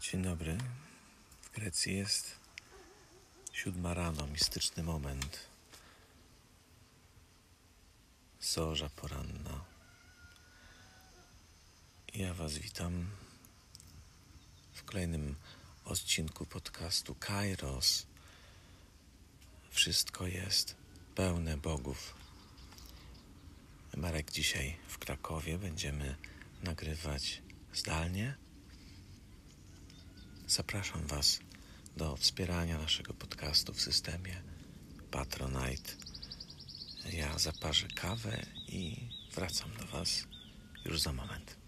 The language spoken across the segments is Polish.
Dzień dobry. W Grecji jest siódma rano, mistyczny moment. Zorza poranna. Ja Was witam w kolejnym odcinku podcastu Kairos. Wszystko jest pełne bogów. Marek dzisiaj w Krakowie będziemy nagrywać zdalnie. Zapraszam Was do wspierania naszego podcastu w systemie Patronite. Ja zaparzę kawę i wracam do Was już za moment.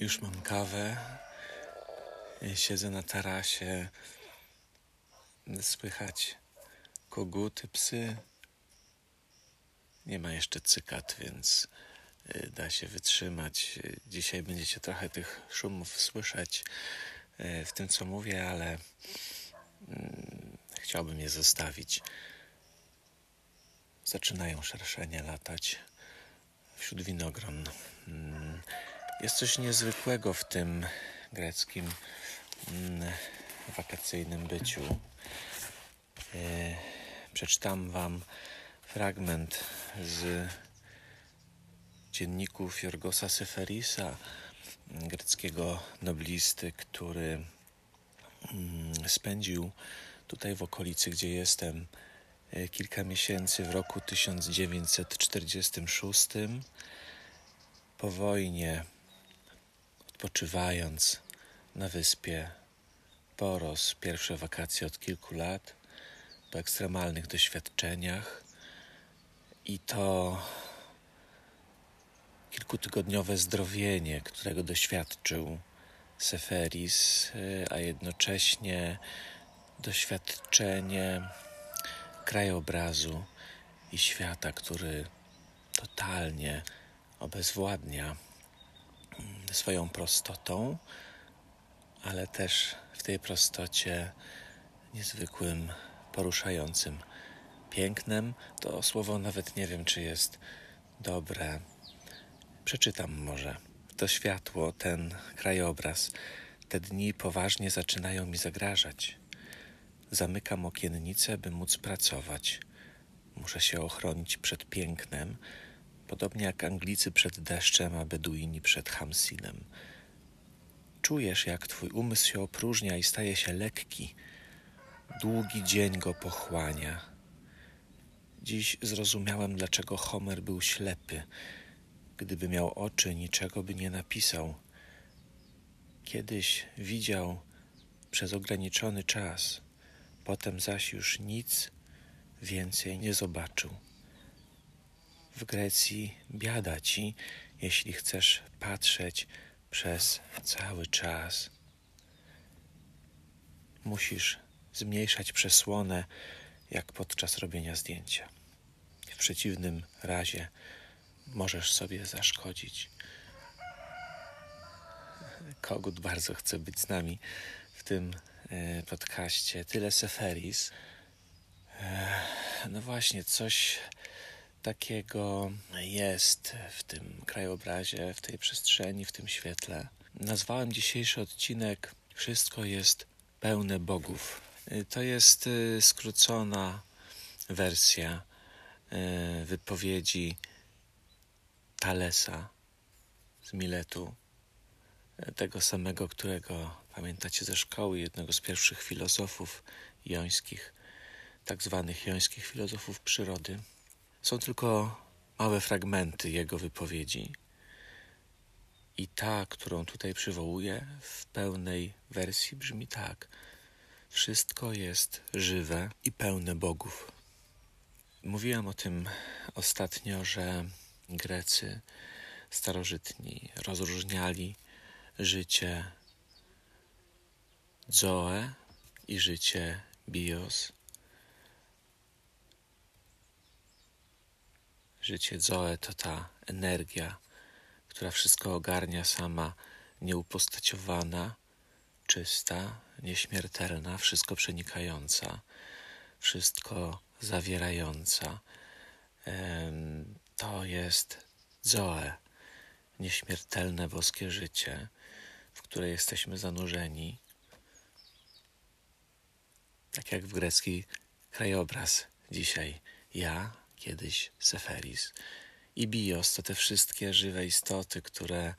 Już mam kawę. Siedzę na tarasie. Słychać koguty, psy. Nie ma jeszcze cykat, więc y, da się wytrzymać. Dzisiaj będziecie trochę tych szumów słyszeć y, w tym, co mówię, ale mm, chciałbym je zostawić. Zaczynają szerszenie latać wśród winogron. Jest coś niezwykłego w tym greckim mm, wakacyjnym byciu. E, przeczytam Wam fragment z dzienników Jorgosa Seferisa, greckiego noblisty, który mm, spędził tutaj w okolicy, gdzie jestem, e, kilka miesięcy w roku 1946. Po wojnie odpoczywając na wyspie Poros, pierwsze wakacje od kilku lat, po ekstremalnych doświadczeniach i to kilkutygodniowe zdrowienie, którego doświadczył Seferis, a jednocześnie doświadczenie krajobrazu i świata, który totalnie obezwładnia swoją prostotą, ale też w tej prostocie niezwykłym, poruszającym pięknem. To słowo nawet nie wiem, czy jest dobre. Przeczytam może. To światło, ten krajobraz, te dni poważnie zaczynają mi zagrażać. Zamykam okiennicę, by móc pracować. muszę się ochronić przed pięknem, podobnie jak Anglicy przed deszczem, a Beduini przed Hamsinem. Czujesz, jak twój umysł się opróżnia i staje się lekki. Długi dzień go pochłania. Dziś zrozumiałem, dlaczego Homer był ślepy. Gdyby miał oczy, niczego by nie napisał. Kiedyś widział przez ograniczony czas, potem zaś już nic więcej nie zobaczył. W Grecji biada ci, jeśli chcesz patrzeć przez cały czas. Musisz zmniejszać przesłonę, jak podczas robienia zdjęcia. W przeciwnym razie możesz sobie zaszkodzić. Kogut bardzo chce być z nami w tym e, podcaście. Tyle Seferis. E, no właśnie, coś takiego jest w tym krajobrazie, w tej przestrzeni, w tym świetle. Nazwałem dzisiejszy odcinek Wszystko jest pełne bogów. E, to jest skrócona wersja wypowiedzi Talesa z Miletu, tego samego, którego pamiętacie ze szkoły, jednego z pierwszych filozofów jońskich, tak zwanych jońskich filozofów przyrody. Są tylko małe fragmenty jego wypowiedzi. I ta, którą tutaj przywołuję, w pełnej wersji brzmi tak: Wszystko jest żywe i pełne bogów. Mówiłem o tym ostatnio, że Grecy starożytni rozróżniali życie Zoe i życie Bios. Życie Zoe to ta energia, która wszystko ogarnia sama, nieupostaciowana, czysta, nieśmiertelna, wszystko przenikająca, wszystko zawierająca. To jest Zoe, nieśmiertelne boskie życie, w które jesteśmy zanurzeni, tak jak w grecki krajobraz dzisiaj. Ja, kiedyś Seferis i Bios to te wszystkie żywe istoty, które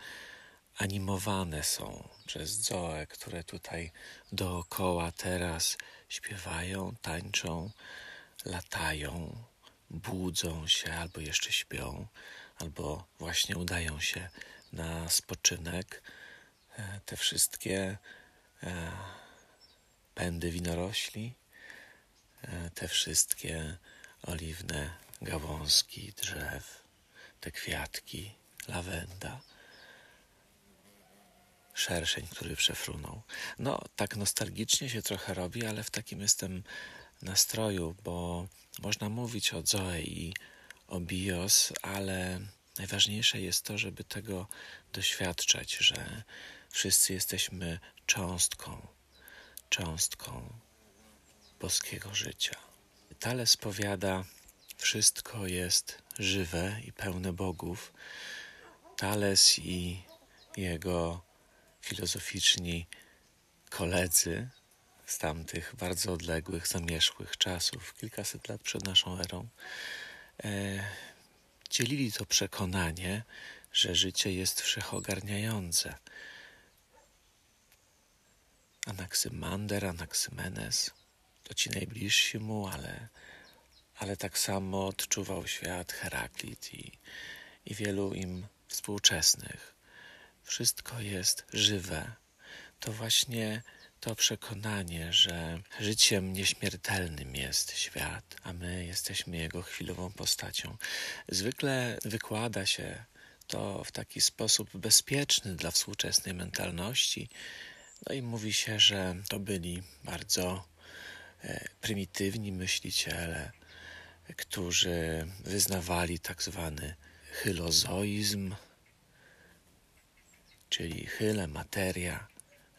animowane są przez Zoe, które tutaj dookoła teraz śpiewają, tańczą, latają, budzą się albo jeszcze śpią, albo właśnie udają się na spoczynek. E, te wszystkie e, pędy winorośli, e, te wszystkie oliwne gałązki drzew, te kwiatki, lawenda, szerszeń, który przefrunął. No, tak nostalgicznie się trochę robi, ale w takim jestem nastroju, bo można mówić o Zoe i o bios, ale najważniejsze jest to, żeby tego doświadczać, że wszyscy jesteśmy cząstką, cząstką boskiego życia. Tales powiada, wszystko jest żywe i pełne bogów. Tales i jego filozoficzni koledzy z tamtych bardzo odległych, zamierzchłych czasów, kilkaset lat przed naszą erą, e, dzielili to przekonanie, że życie jest wszechogarniające. Anaksymander, Anaksymenes to ci najbliżsi mu, ale, ale tak samo odczuwał świat Heraklit i, i wielu im współczesnych. Wszystko jest żywe. To właśnie to przekonanie, że życiem nieśmiertelnym jest świat, a my jesteśmy jego chwilową postacią. Zwykle wykłada się to w taki sposób bezpieczny dla współczesnej mentalności. No i mówi się, że to byli bardzo e, prymitywni myśliciele, którzy wyznawali tak zwany hylozoizm, czyli chyle materia,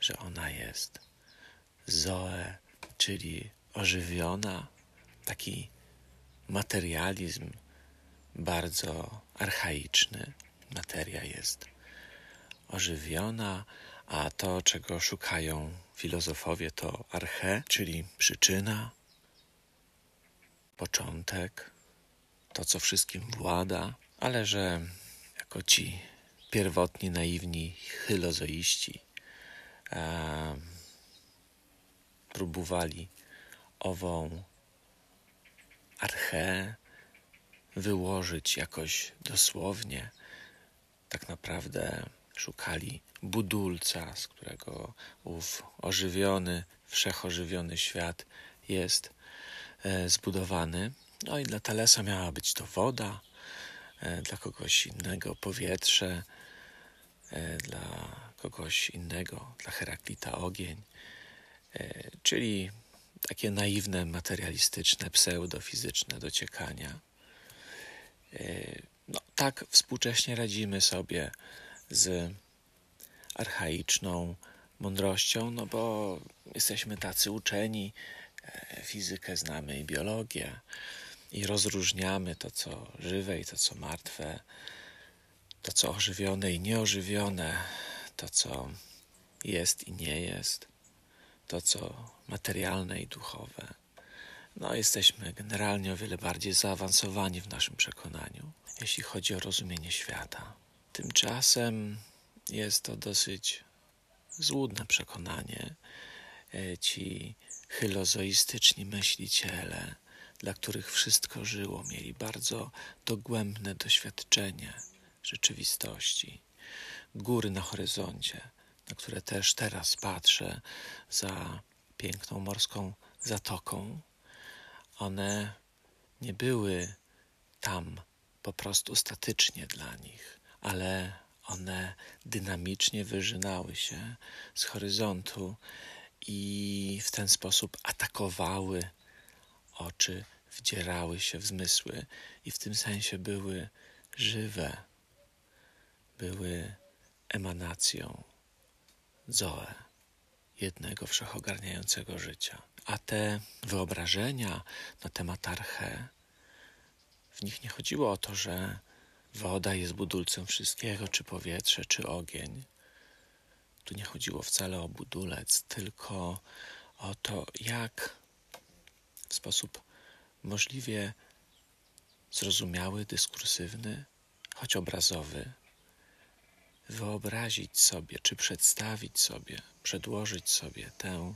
że ona jest zoe, czyli ożywiona, taki materializm bardzo archaiczny. Materia jest ożywiona, a to, czego szukają filozofowie, to arche, czyli przyczyna, początek, to, co wszystkim włada, ale że jako ci pierwotni, naiwni hylozoiści e, próbowali ową archeę wyłożyć jakoś dosłownie. Tak naprawdę szukali budulca, z którego ów ożywiony, wszechożywiony świat jest zbudowany. No i dla Talesa miała być to woda, e, dla kogoś innego powietrze, e, dla kogoś innego, dla Heraklita ogień, e, czyli takie naiwne, materialistyczne, pseudofizyczne dociekania. E, no, tak współcześnie radzimy sobie z archaiczną mądrością, no bo jesteśmy tacy uczeni, e, fizykę znamy i biologię i rozróżniamy to, co żywe i to, co martwe, to, co ożywione i nieożywione, to, co jest i nie jest, to, co materialne i duchowe. No, jesteśmy generalnie o wiele bardziej zaawansowani w naszym przekonaniu, jeśli chodzi o rozumienie świata. Tymczasem jest to dosyć złudne przekonanie. E, ci hylozoistyczni myśliciele, dla których wszystko żyło, mieli bardzo dogłębne doświadczenie rzeczywistości. Góry na horyzoncie, na które też teraz patrzę za piękną morską zatoką, one nie były tam po prostu statycznie dla nich, ale one dynamicznie wyżynały się z horyzontu i w ten sposób atakowały oczy, wdzierały się w zmysły i w tym sensie były żywe, były emanacją Zoe, jednego wszechogarniającego życia. A te wyobrażenia na temat arche, w nich nie chodziło o to, że woda jest budulcem wszystkiego, czy powietrze, czy ogień. Tu nie chodziło wcale o budulec, tylko o to, jak w sposób możliwie zrozumiały, dyskursywny, choć obrazowy, wyobrazić sobie, czy przedstawić sobie, przedłożyć sobie tę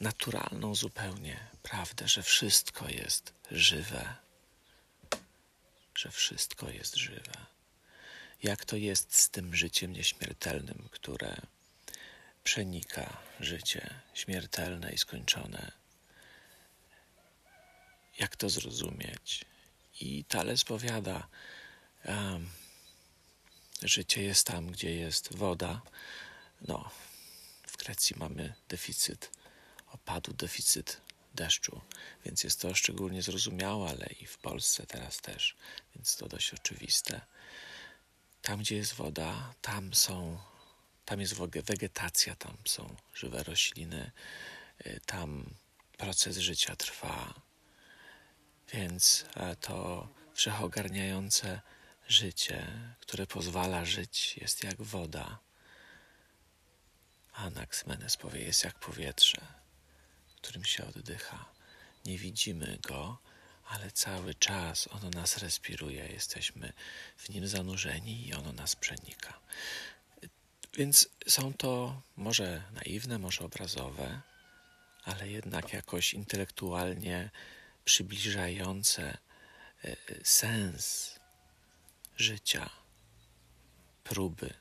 naturalną zupełnie prawdę, że wszystko jest żywe, że wszystko jest żywe. Jak to jest z tym życiem nieśmiertelnym, które przenika życie śmiertelne i skończone? Jak to zrozumieć? I Tales powiada, um, życie jest tam, gdzie jest woda. No, w Grecji mamy deficyt opadu, deficyt deszczu, więc jest to szczególnie zrozumiałe, ale i w Polsce teraz też, więc to dość oczywiste. Tam, gdzie jest woda, tam są, tam jest wegetacja, tam są żywe rośliny, y, tam proces życia trwa, więc e, to wszechogarniające życie, które pozwala żyć, jest jak woda. Anaxmenes powie, jest jak powietrze, którym się oddycha. Nie widzimy go, ale cały czas ono nas respiruje, jesteśmy w nim zanurzeni i ono nas przenika. Więc są to może naiwne, może obrazowe, ale jednak jakoś intelektualnie przybliżające e, e, sens życia, próby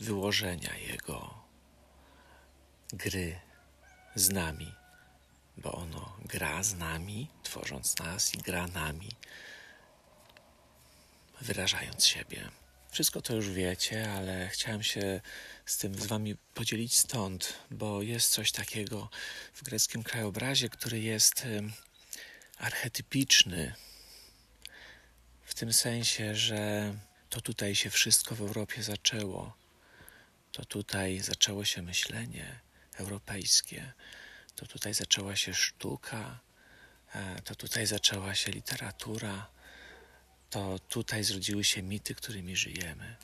wyłożenia jego gry z nami, bo ono gra z nami, tworząc nas i gra nami, wyrażając siebie. Wszystko to już wiecie, ale chciałem się z tym z Wami podzielić stąd, bo jest coś takiego w greckim krajobrazie, który jest archetypiczny w tym sensie, że to tutaj się wszystko w Europie zaczęło. To tutaj zaczęło się myślenie europejskie. To tutaj zaczęła się sztuka. E, to tutaj zaczęła się literatura. To tutaj zrodziły się mity, którymi żyjemy.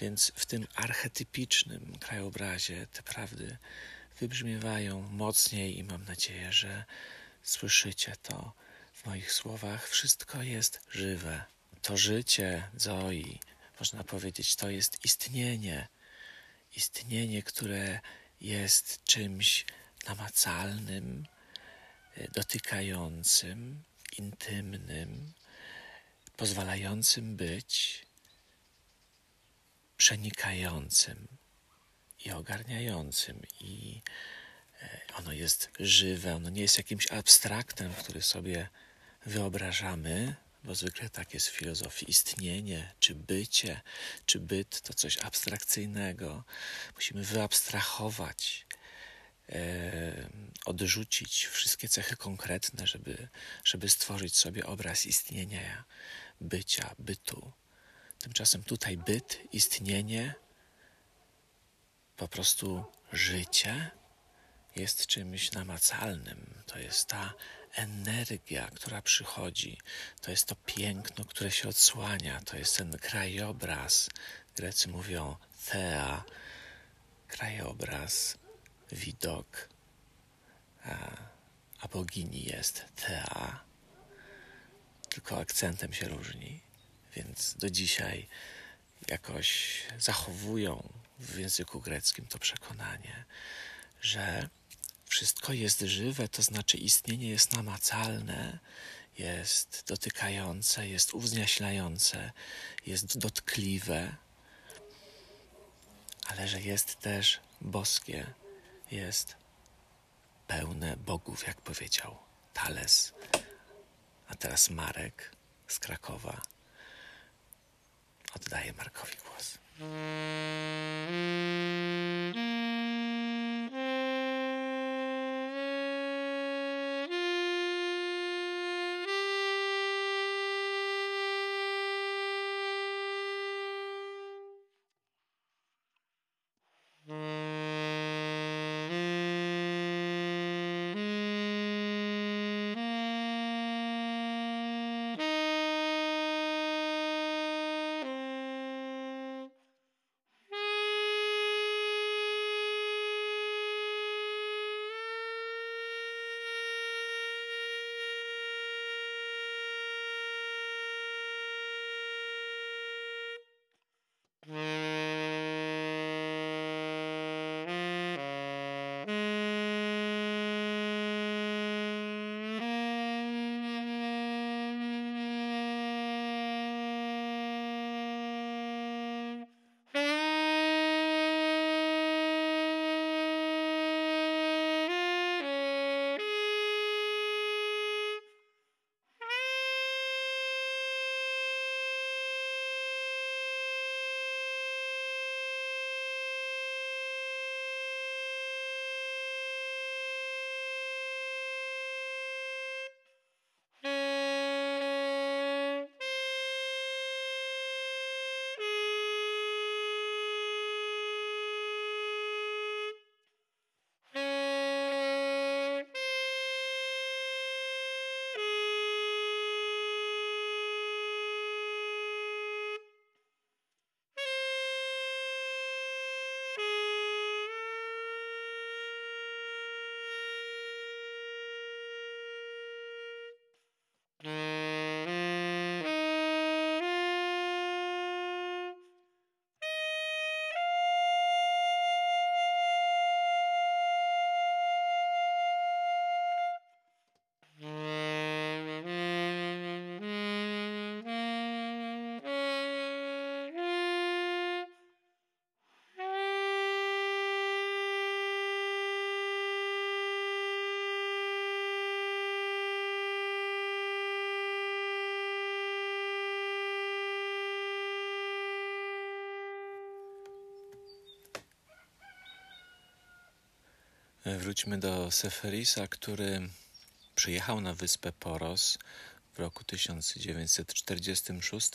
Więc w tym archetypicznym krajobrazie te prawdy wybrzmiewają mocniej i mam nadzieję, że słyszycie to w moich słowach wszystko jest żywe. To życie Zoi, można powiedzieć, to jest istnienie. Istnienie, które jest czymś namacalnym, dotykającym, intymnym, pozwalającym być przenikającym i ogarniającym. I e, ono jest żywe, ono nie jest jakimś abstraktem, który sobie wyobrażamy, bo zwykle tak jest w filozofii. Istnienie, czy bycie, czy byt to coś abstrakcyjnego. Musimy wyabstrahować, e, odrzucić wszystkie cechy konkretne, żeby, żeby stworzyć sobie obraz istnienia, bycia, bytu. Tymczasem tutaj byt, istnienie, po prostu życie jest czymś namacalnym. To jest ta energia, która przychodzi, to jest to piękno, które się odsłania, to jest ten krajobraz. Grecy mówią thea, krajobraz, widok, a, a bogini jest thea, tylko akcentem się różni, więc do dzisiaj jakoś zachowują w języku greckim to przekonanie, że wszystko jest żywe, to znaczy istnienie jest namacalne, jest dotykające, jest uwznieślające, jest dotkliwe, ale że jest też boskie, jest pełne bogów, jak powiedział Thales. A teraz Marek z Krakowa oddaje Markowi głos. Wróćmy do Seferisa, który przyjechał na wyspę Poros w roku 1946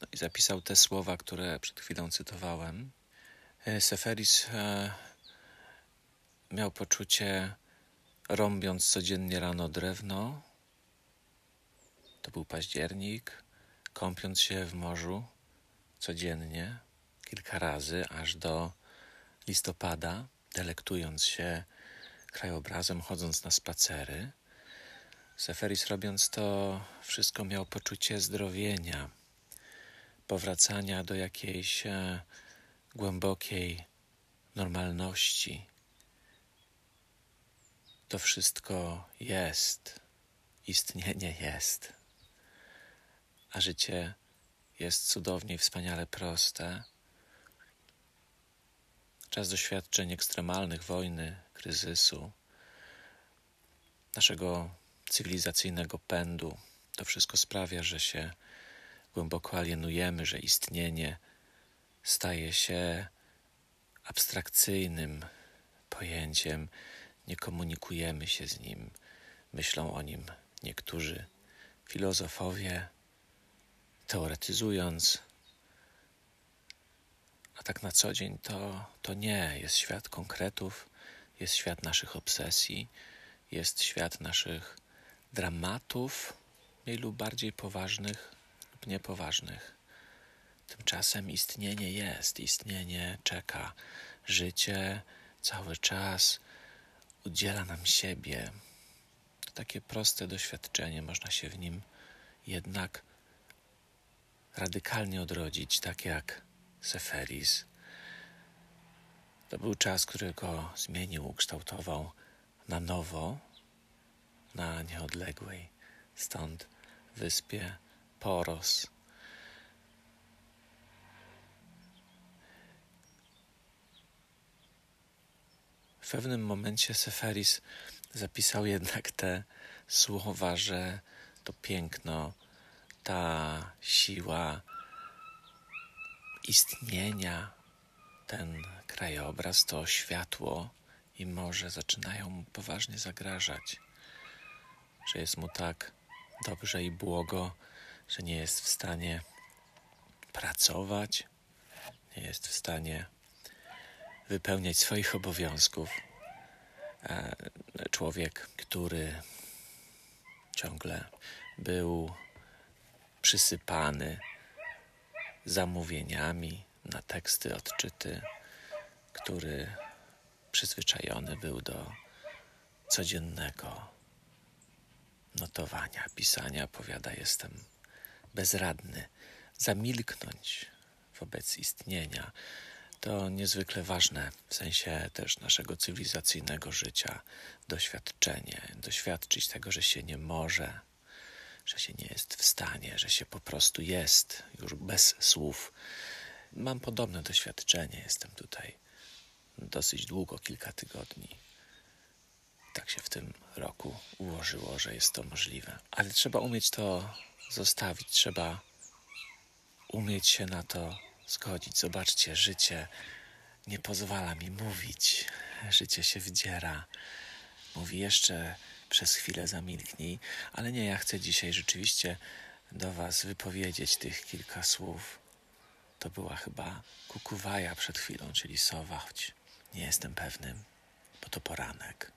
no i zapisał te słowa, które przed chwilą cytowałem. E, Seferis e, miał poczucie, rąbiąc codziennie rano drewno, to był październik, kąpiąc się w morzu codziennie, kilka razy, aż do listopada, delektując się krajobrazem, chodząc na spacery, Seferis robiąc to wszystko miał poczucie zdrowienia, powracania do jakiejś e, głębokiej normalności. To wszystko jest, istnienie jest, a życie jest cudownie i wspaniale proste. Czas doświadczeń ekstremalnych, wojny, kryzysu, naszego cywilizacyjnego pędu. To wszystko sprawia, że się głęboko alienujemy, że istnienie staje się abstrakcyjnym pojęciem, nie komunikujemy się z nim, myślą o nim niektórzy filozofowie, teoretyzując, a tak na co dzień to, to nie jest świat konkretów, jest świat naszych obsesji, jest świat naszych dramatów, mniej lub bardziej poważnych lub niepoważnych. Tymczasem istnienie jest, istnienie czeka, życie cały czas udziela nam siebie. To takie proste doświadczenie, można się w nim jednak radykalnie odrodzić, tak jak Seferis. To był czas, który go zmienił, ukształtował na nowo, na nieodległej stąd wyspie Poros. W pewnym momencie Seferis zapisał jednak te słowa, że to piękno, ta siła istnienia, ten krajobraz, to światło i morze zaczynają mu poważnie zagrażać, że jest mu tak dobrze i błogo, że nie jest w stanie pracować, nie jest w stanie wypełniać swoich obowiązków. E, człowiek, który ciągle był przysypany zamówieniami na teksty, odczyty, który przyzwyczajony był do codziennego notowania, pisania, powiada: Jestem bezradny, zamilknąć wobec istnienia. To niezwykle ważne w sensie też naszego cywilizacyjnego życia, doświadczenie, doświadczyć tego, że się nie może, że się nie jest w stanie, że się po prostu jest, już bez słów. Mam podobne doświadczenie, jestem tutaj dosyć długo, kilka tygodni. Tak się w tym roku ułożyło, że jest to możliwe. Ale trzeba umieć to zostawić, trzeba umieć się na to zgodzić. Zobaczcie, życie nie pozwala mi mówić, życie się wdziera. Mówi jeszcze przez chwilę zamilknij, ale nie, ja chcę dzisiaj rzeczywiście do Was wypowiedzieć tych kilka słów. To była chyba kukuwaja przed chwilą, czyli sowa, choć nie jestem pewny, bo to poranek.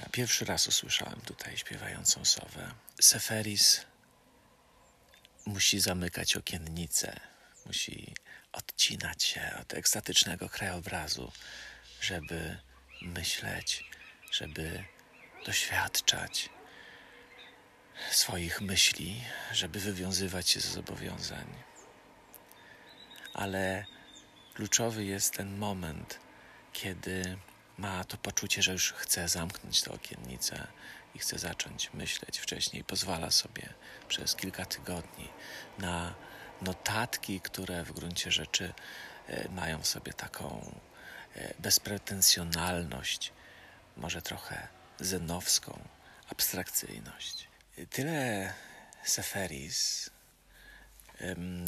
Ja pierwszy raz usłyszałem tutaj śpiewającą sowę. Seferis musi zamykać okiennice, musi odcinać się od ekstatycznego krajobrazu, żeby myśleć, żeby doświadczać swoich myśli, żeby wywiązywać się ze zobowiązań. Ale kluczowy jest ten moment, kiedy ma to poczucie, że już chce zamknąć tę okiennicę i chce zacząć myśleć wcześniej. Pozwala sobie przez kilka tygodni na notatki, które w gruncie rzeczy e, mają w sobie taką e, bezpretensjonalność, może trochę zenowską abstrakcyjność. Tyle Seferis,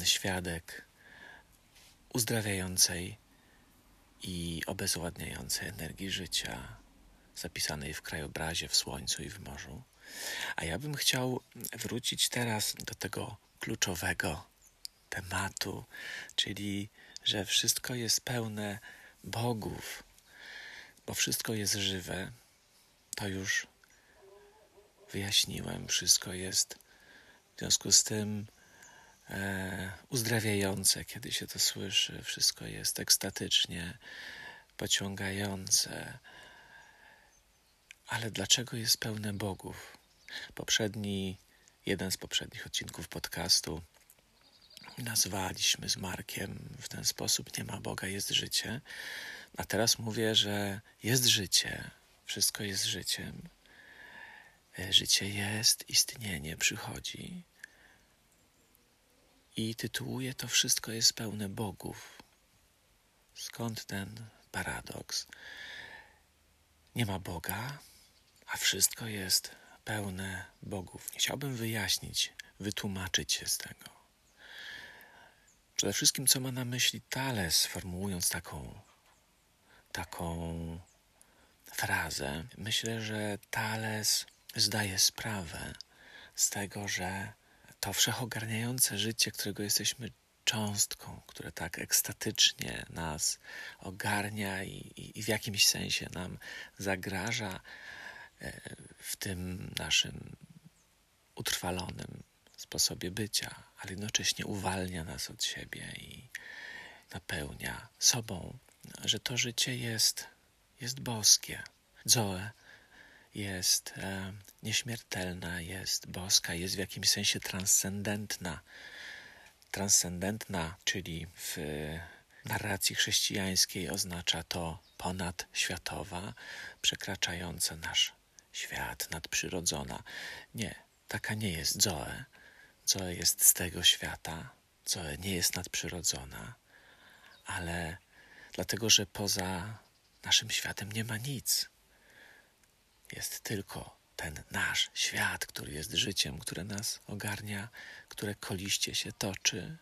świadek uzdrawiającej i obezwładniającej energii życia, zapisanej w krajobrazie, w słońcu i w morzu. A ja bym chciał wrócić teraz do tego kluczowego tematu, czyli że wszystko jest pełne bogów, bo wszystko jest żywe. To już wyjaśniłem, wszystko jest w związku z tym uzdrawiające, kiedy się to słyszy. Wszystko jest ekstatycznie pociągające. Ale dlaczego jest pełne bogów? Poprzedni, jeden z poprzednich odcinków podcastu nazwaliśmy z Markiem w ten sposób: Nie ma Boga, jest życie. A teraz mówię, że jest życie, wszystko jest życiem. E, życie jest, istnienie przychodzi. I tytułuje to wszystko jest pełne bogów. Skąd ten paradoks? Nie ma Boga, a wszystko jest pełne bogów. Chciałbym wyjaśnić, wytłumaczyć się z tego. Przede wszystkim, co ma na myśli Thales, formułując taką, taką frazę, myślę, że Thales zdaje sprawę z tego, że to wszechogarniające życie, którego jesteśmy cząstką, które tak ekstatycznie nas ogarnia i, i, i w jakimś sensie nam zagraża e, w tym naszym utrwalonym sposobie bycia, ale jednocześnie uwalnia nas od siebie i napełnia sobą, że to życie jest, jest boskie. Zoe jest e, nieśmiertelna, jest boska, jest w jakimś sensie transcendentna. Transcendentna, czyli w narracji chrześcijańskiej oznacza to ponadświatowa, przekraczająca nasz świat, nadprzyrodzona. Nie, taka nie jest Zoe. Zoe jest z tego świata, Zoe nie jest nadprzyrodzona, ale dlatego, że poza naszym światem nie ma nic jest tylko ten nasz świat, który jest życiem, które nas ogarnia, które koliście się toczy.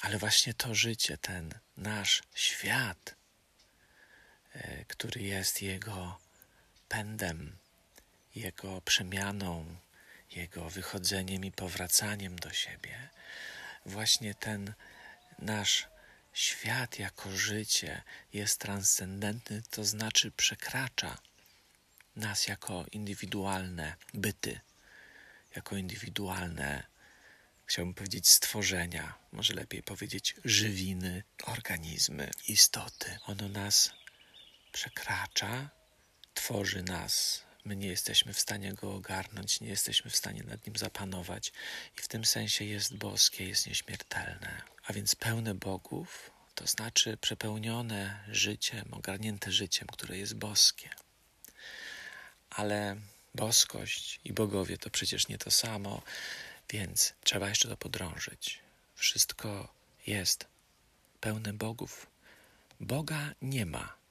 Ale właśnie to życie, ten nasz świat, e, który jest Jego pędem, Jego przemianą, Jego wychodzeniem i powracaniem do siebie, właśnie ten nasz Świat jako życie jest transcendentny, to znaczy przekracza nas jako indywidualne byty, jako indywidualne, chciałbym powiedzieć, stworzenia, może lepiej powiedzieć, żywiny, organizmy, istoty. Ono nas przekracza, tworzy nas. My nie jesteśmy w stanie go ogarnąć, nie jesteśmy w stanie nad nim zapanować, i w tym sensie jest boskie, jest nieśmiertelne a więc pełne bogów, to znaczy przepełnione życiem, ogarnięte życiem, które jest boskie. Ale boskość i bogowie to przecież nie to samo, więc trzeba jeszcze to podrążyć. Wszystko jest pełne bogów. Boga nie ma.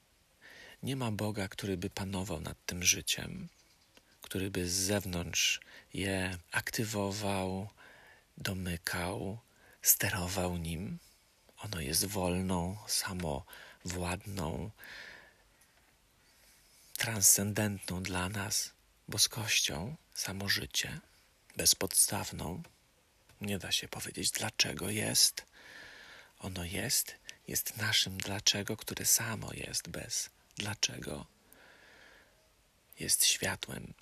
Nie ma Boga, który by panował nad tym życiem, który by z zewnątrz je aktywował, domykał, sterował nim. Ono jest wolną, samowładną, transcendentną dla nas boskością, samożycie, bezpodstawną. Nie da się powiedzieć, dlaczego jest. Ono jest, jest naszym dlaczego, które samo jest bez dlaczego. Jest światłem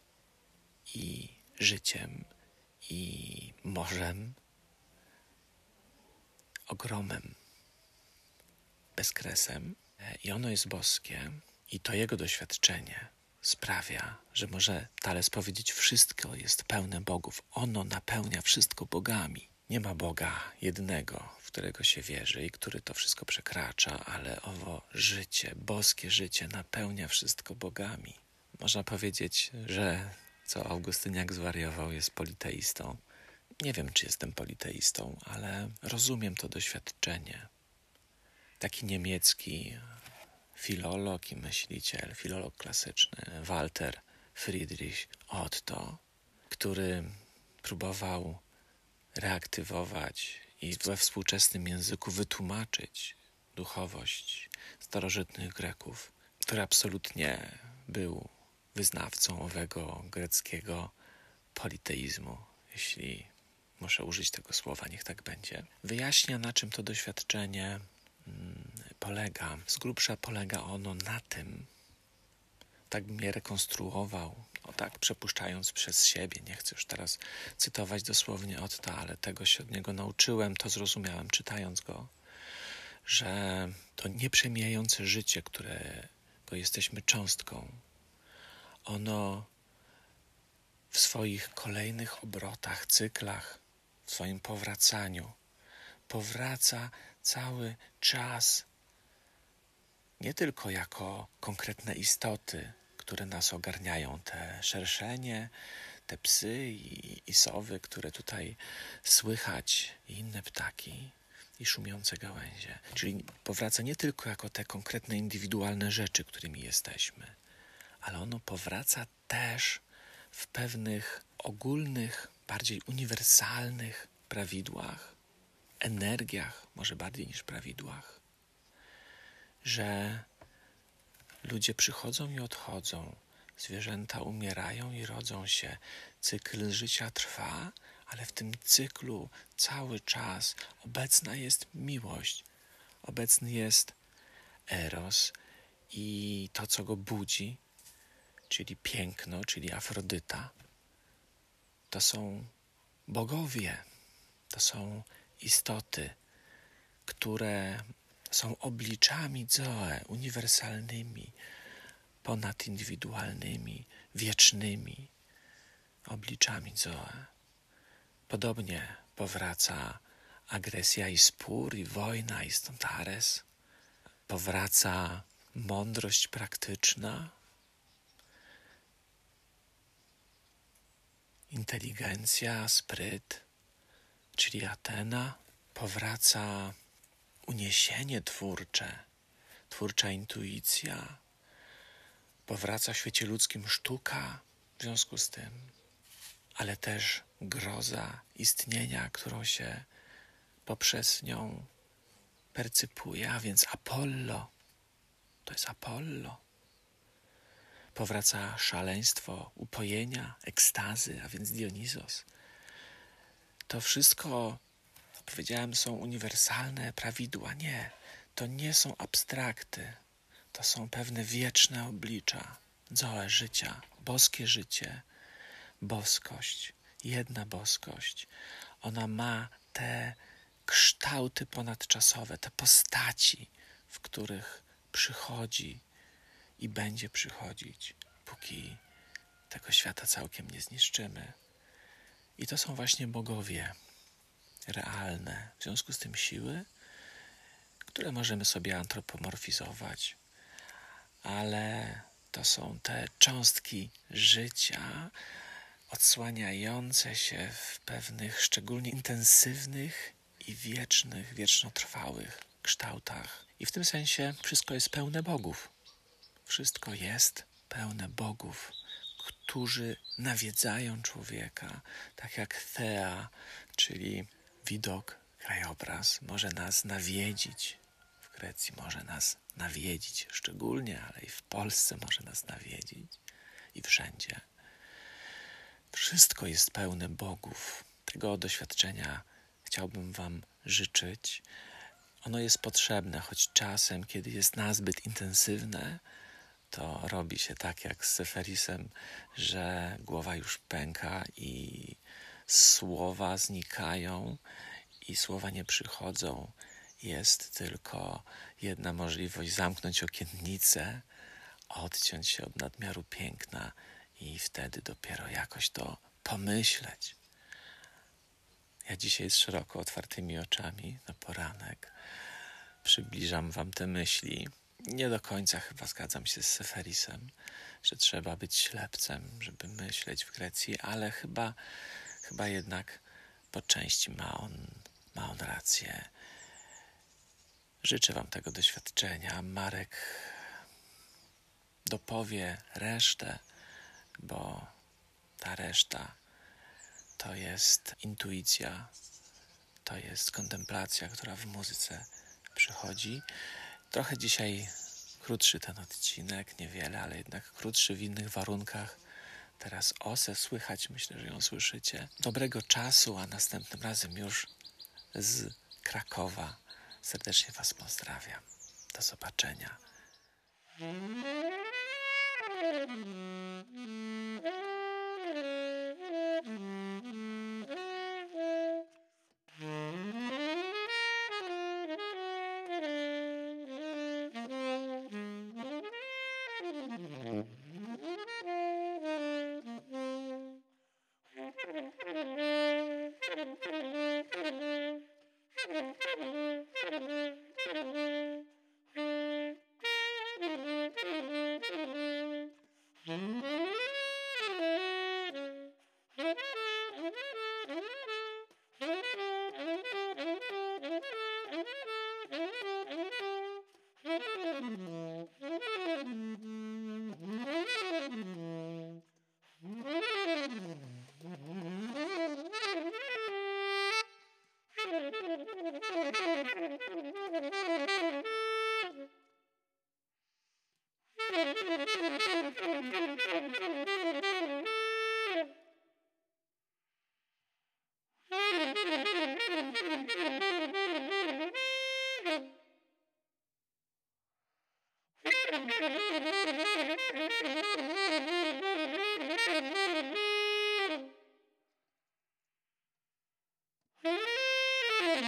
i życiem i morzem ogromem, bezkresem i ono jest boskie i to jego doświadczenie sprawia, że może Tales powiedzieć wszystko jest pełne bogów. Ono napełnia wszystko bogami. Nie ma Boga jednego, w którego się wierzy i który to wszystko przekracza, ale owo życie, boskie życie napełnia wszystko bogami. Można powiedzieć, że co Augustyniak zwariował jest politeistą. Nie wiem, czy jestem politeistą, ale rozumiem to doświadczenie. Taki niemiecki filolog i myśliciel, filolog klasyczny, Walter Friedrich Otto, który próbował reaktywować i we współczesnym języku wytłumaczyć duchowość starożytnych Greków, który absolutnie był wyznawcą owego greckiego politeizmu, jeśli muszę użyć tego słowa, niech tak będzie, wyjaśnia, na czym to doświadczenie mm, polega. Z grubsza polega ono na tym, tak bym je rekonstruował, o tak, przepuszczając przez siebie. Nie chcę już teraz cytować dosłownie Otta, ale tego się od niego nauczyłem, to zrozumiałem czytając go, że to nieprzemijające życie, które, bo jesteśmy cząstką. Ono w swoich kolejnych obrotach, cyklach, w swoim powracaniu powraca cały czas, nie tylko jako konkretne istoty, które nas ogarniają, te szerszenie, te psy i, i sowy, które tutaj słychać, i inne ptaki, i szumiące gałęzie. Czyli powraca nie tylko jako te konkretne, indywidualne rzeczy, którymi jesteśmy, ale ono powraca też w pewnych ogólnych, bardziej uniwersalnych prawidłach, energiach, może bardziej niż prawidłach, że ludzie przychodzą i odchodzą, zwierzęta umierają i rodzą się, cykl życia trwa, ale w tym cyklu cały czas obecna jest miłość, obecny jest eros i to, co go budzi, czyli piękno, czyli Afrodyta, to są bogowie, to są istoty, które są obliczami Zoe, uniwersalnymi, ponadindywidualnymi, wiecznymi obliczami Zoe. Podobnie powraca agresja i spór, i wojna, i stąd Ares. Powraca mądrość praktyczna, inteligencja, spryt, czyli Atena. Powraca uniesienie twórcze, twórcza intuicja. Powraca w świecie ludzkim sztuka w związku z tym, ale też groza istnienia, którą się poprzez nią percypuje, a więc Apollo. To jest Apollo. Powraca szaleństwo upojenia, ekstazy, a więc Dionizos. To wszystko, powiedziałem, są uniwersalne prawidła. Nie, to nie są abstrakty. To są pewne wieczne oblicza, zoe życia, boskie życie, boskość, jedna boskość. Ona ma te kształty ponadczasowe, te postaci, w których przychodzi i będzie przychodzić, póki tego świata całkiem nie zniszczymy. I to są właśnie bogowie realne, w związku z tym siły, które możemy sobie antropomorfizować, ale to są te cząstki życia odsłaniające się w pewnych szczególnie intensywnych i wiecznych, wiecznotrwałych kształtach. I w tym sensie wszystko jest pełne bogów. Wszystko jest pełne bogów, którzy nawiedzają człowieka, tak jak Thea, czyli widok, krajobraz, może nas nawiedzić. W Grecji może nas nawiedzić szczególnie, ale i w Polsce może nas nawiedzić i wszędzie. Wszystko jest pełne bogów. Tego doświadczenia chciałbym Wam życzyć. Ono jest potrzebne, choć czasem, kiedy jest nazbyt intensywne, to robi się tak jak z Seferisem, że głowa już pęka i słowa znikają i słowa nie przychodzą. Jest tylko jedna możliwość: zamknąć okiennicę, odciąć się od nadmiaru piękna i wtedy dopiero jakoś to pomyśleć. Ja dzisiaj z szeroko otwartymi oczami na poranek przybliżam Wam te myśli nie do końca chyba zgadzam się z Seferisem, że trzeba być ślepcem, żeby myśleć w Grecji, ale chyba, chyba jednak po części ma on, ma on rację. Życzę Wam tego doświadczenia. Marek dopowie resztę, bo ta reszta to jest intuicja, to jest kontemplacja, która w muzyce przychodzi. Trochę dzisiaj krótszy ten odcinek, niewiele, ale jednak krótszy w innych warunkach. Teraz osę słychać, myślę, że ją słyszycie. Dobrego czasu, a następnym razem już z Krakowa. Serdecznie Was pozdrawiam. Do zobaczenia.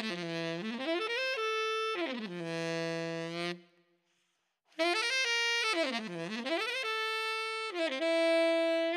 Thank you.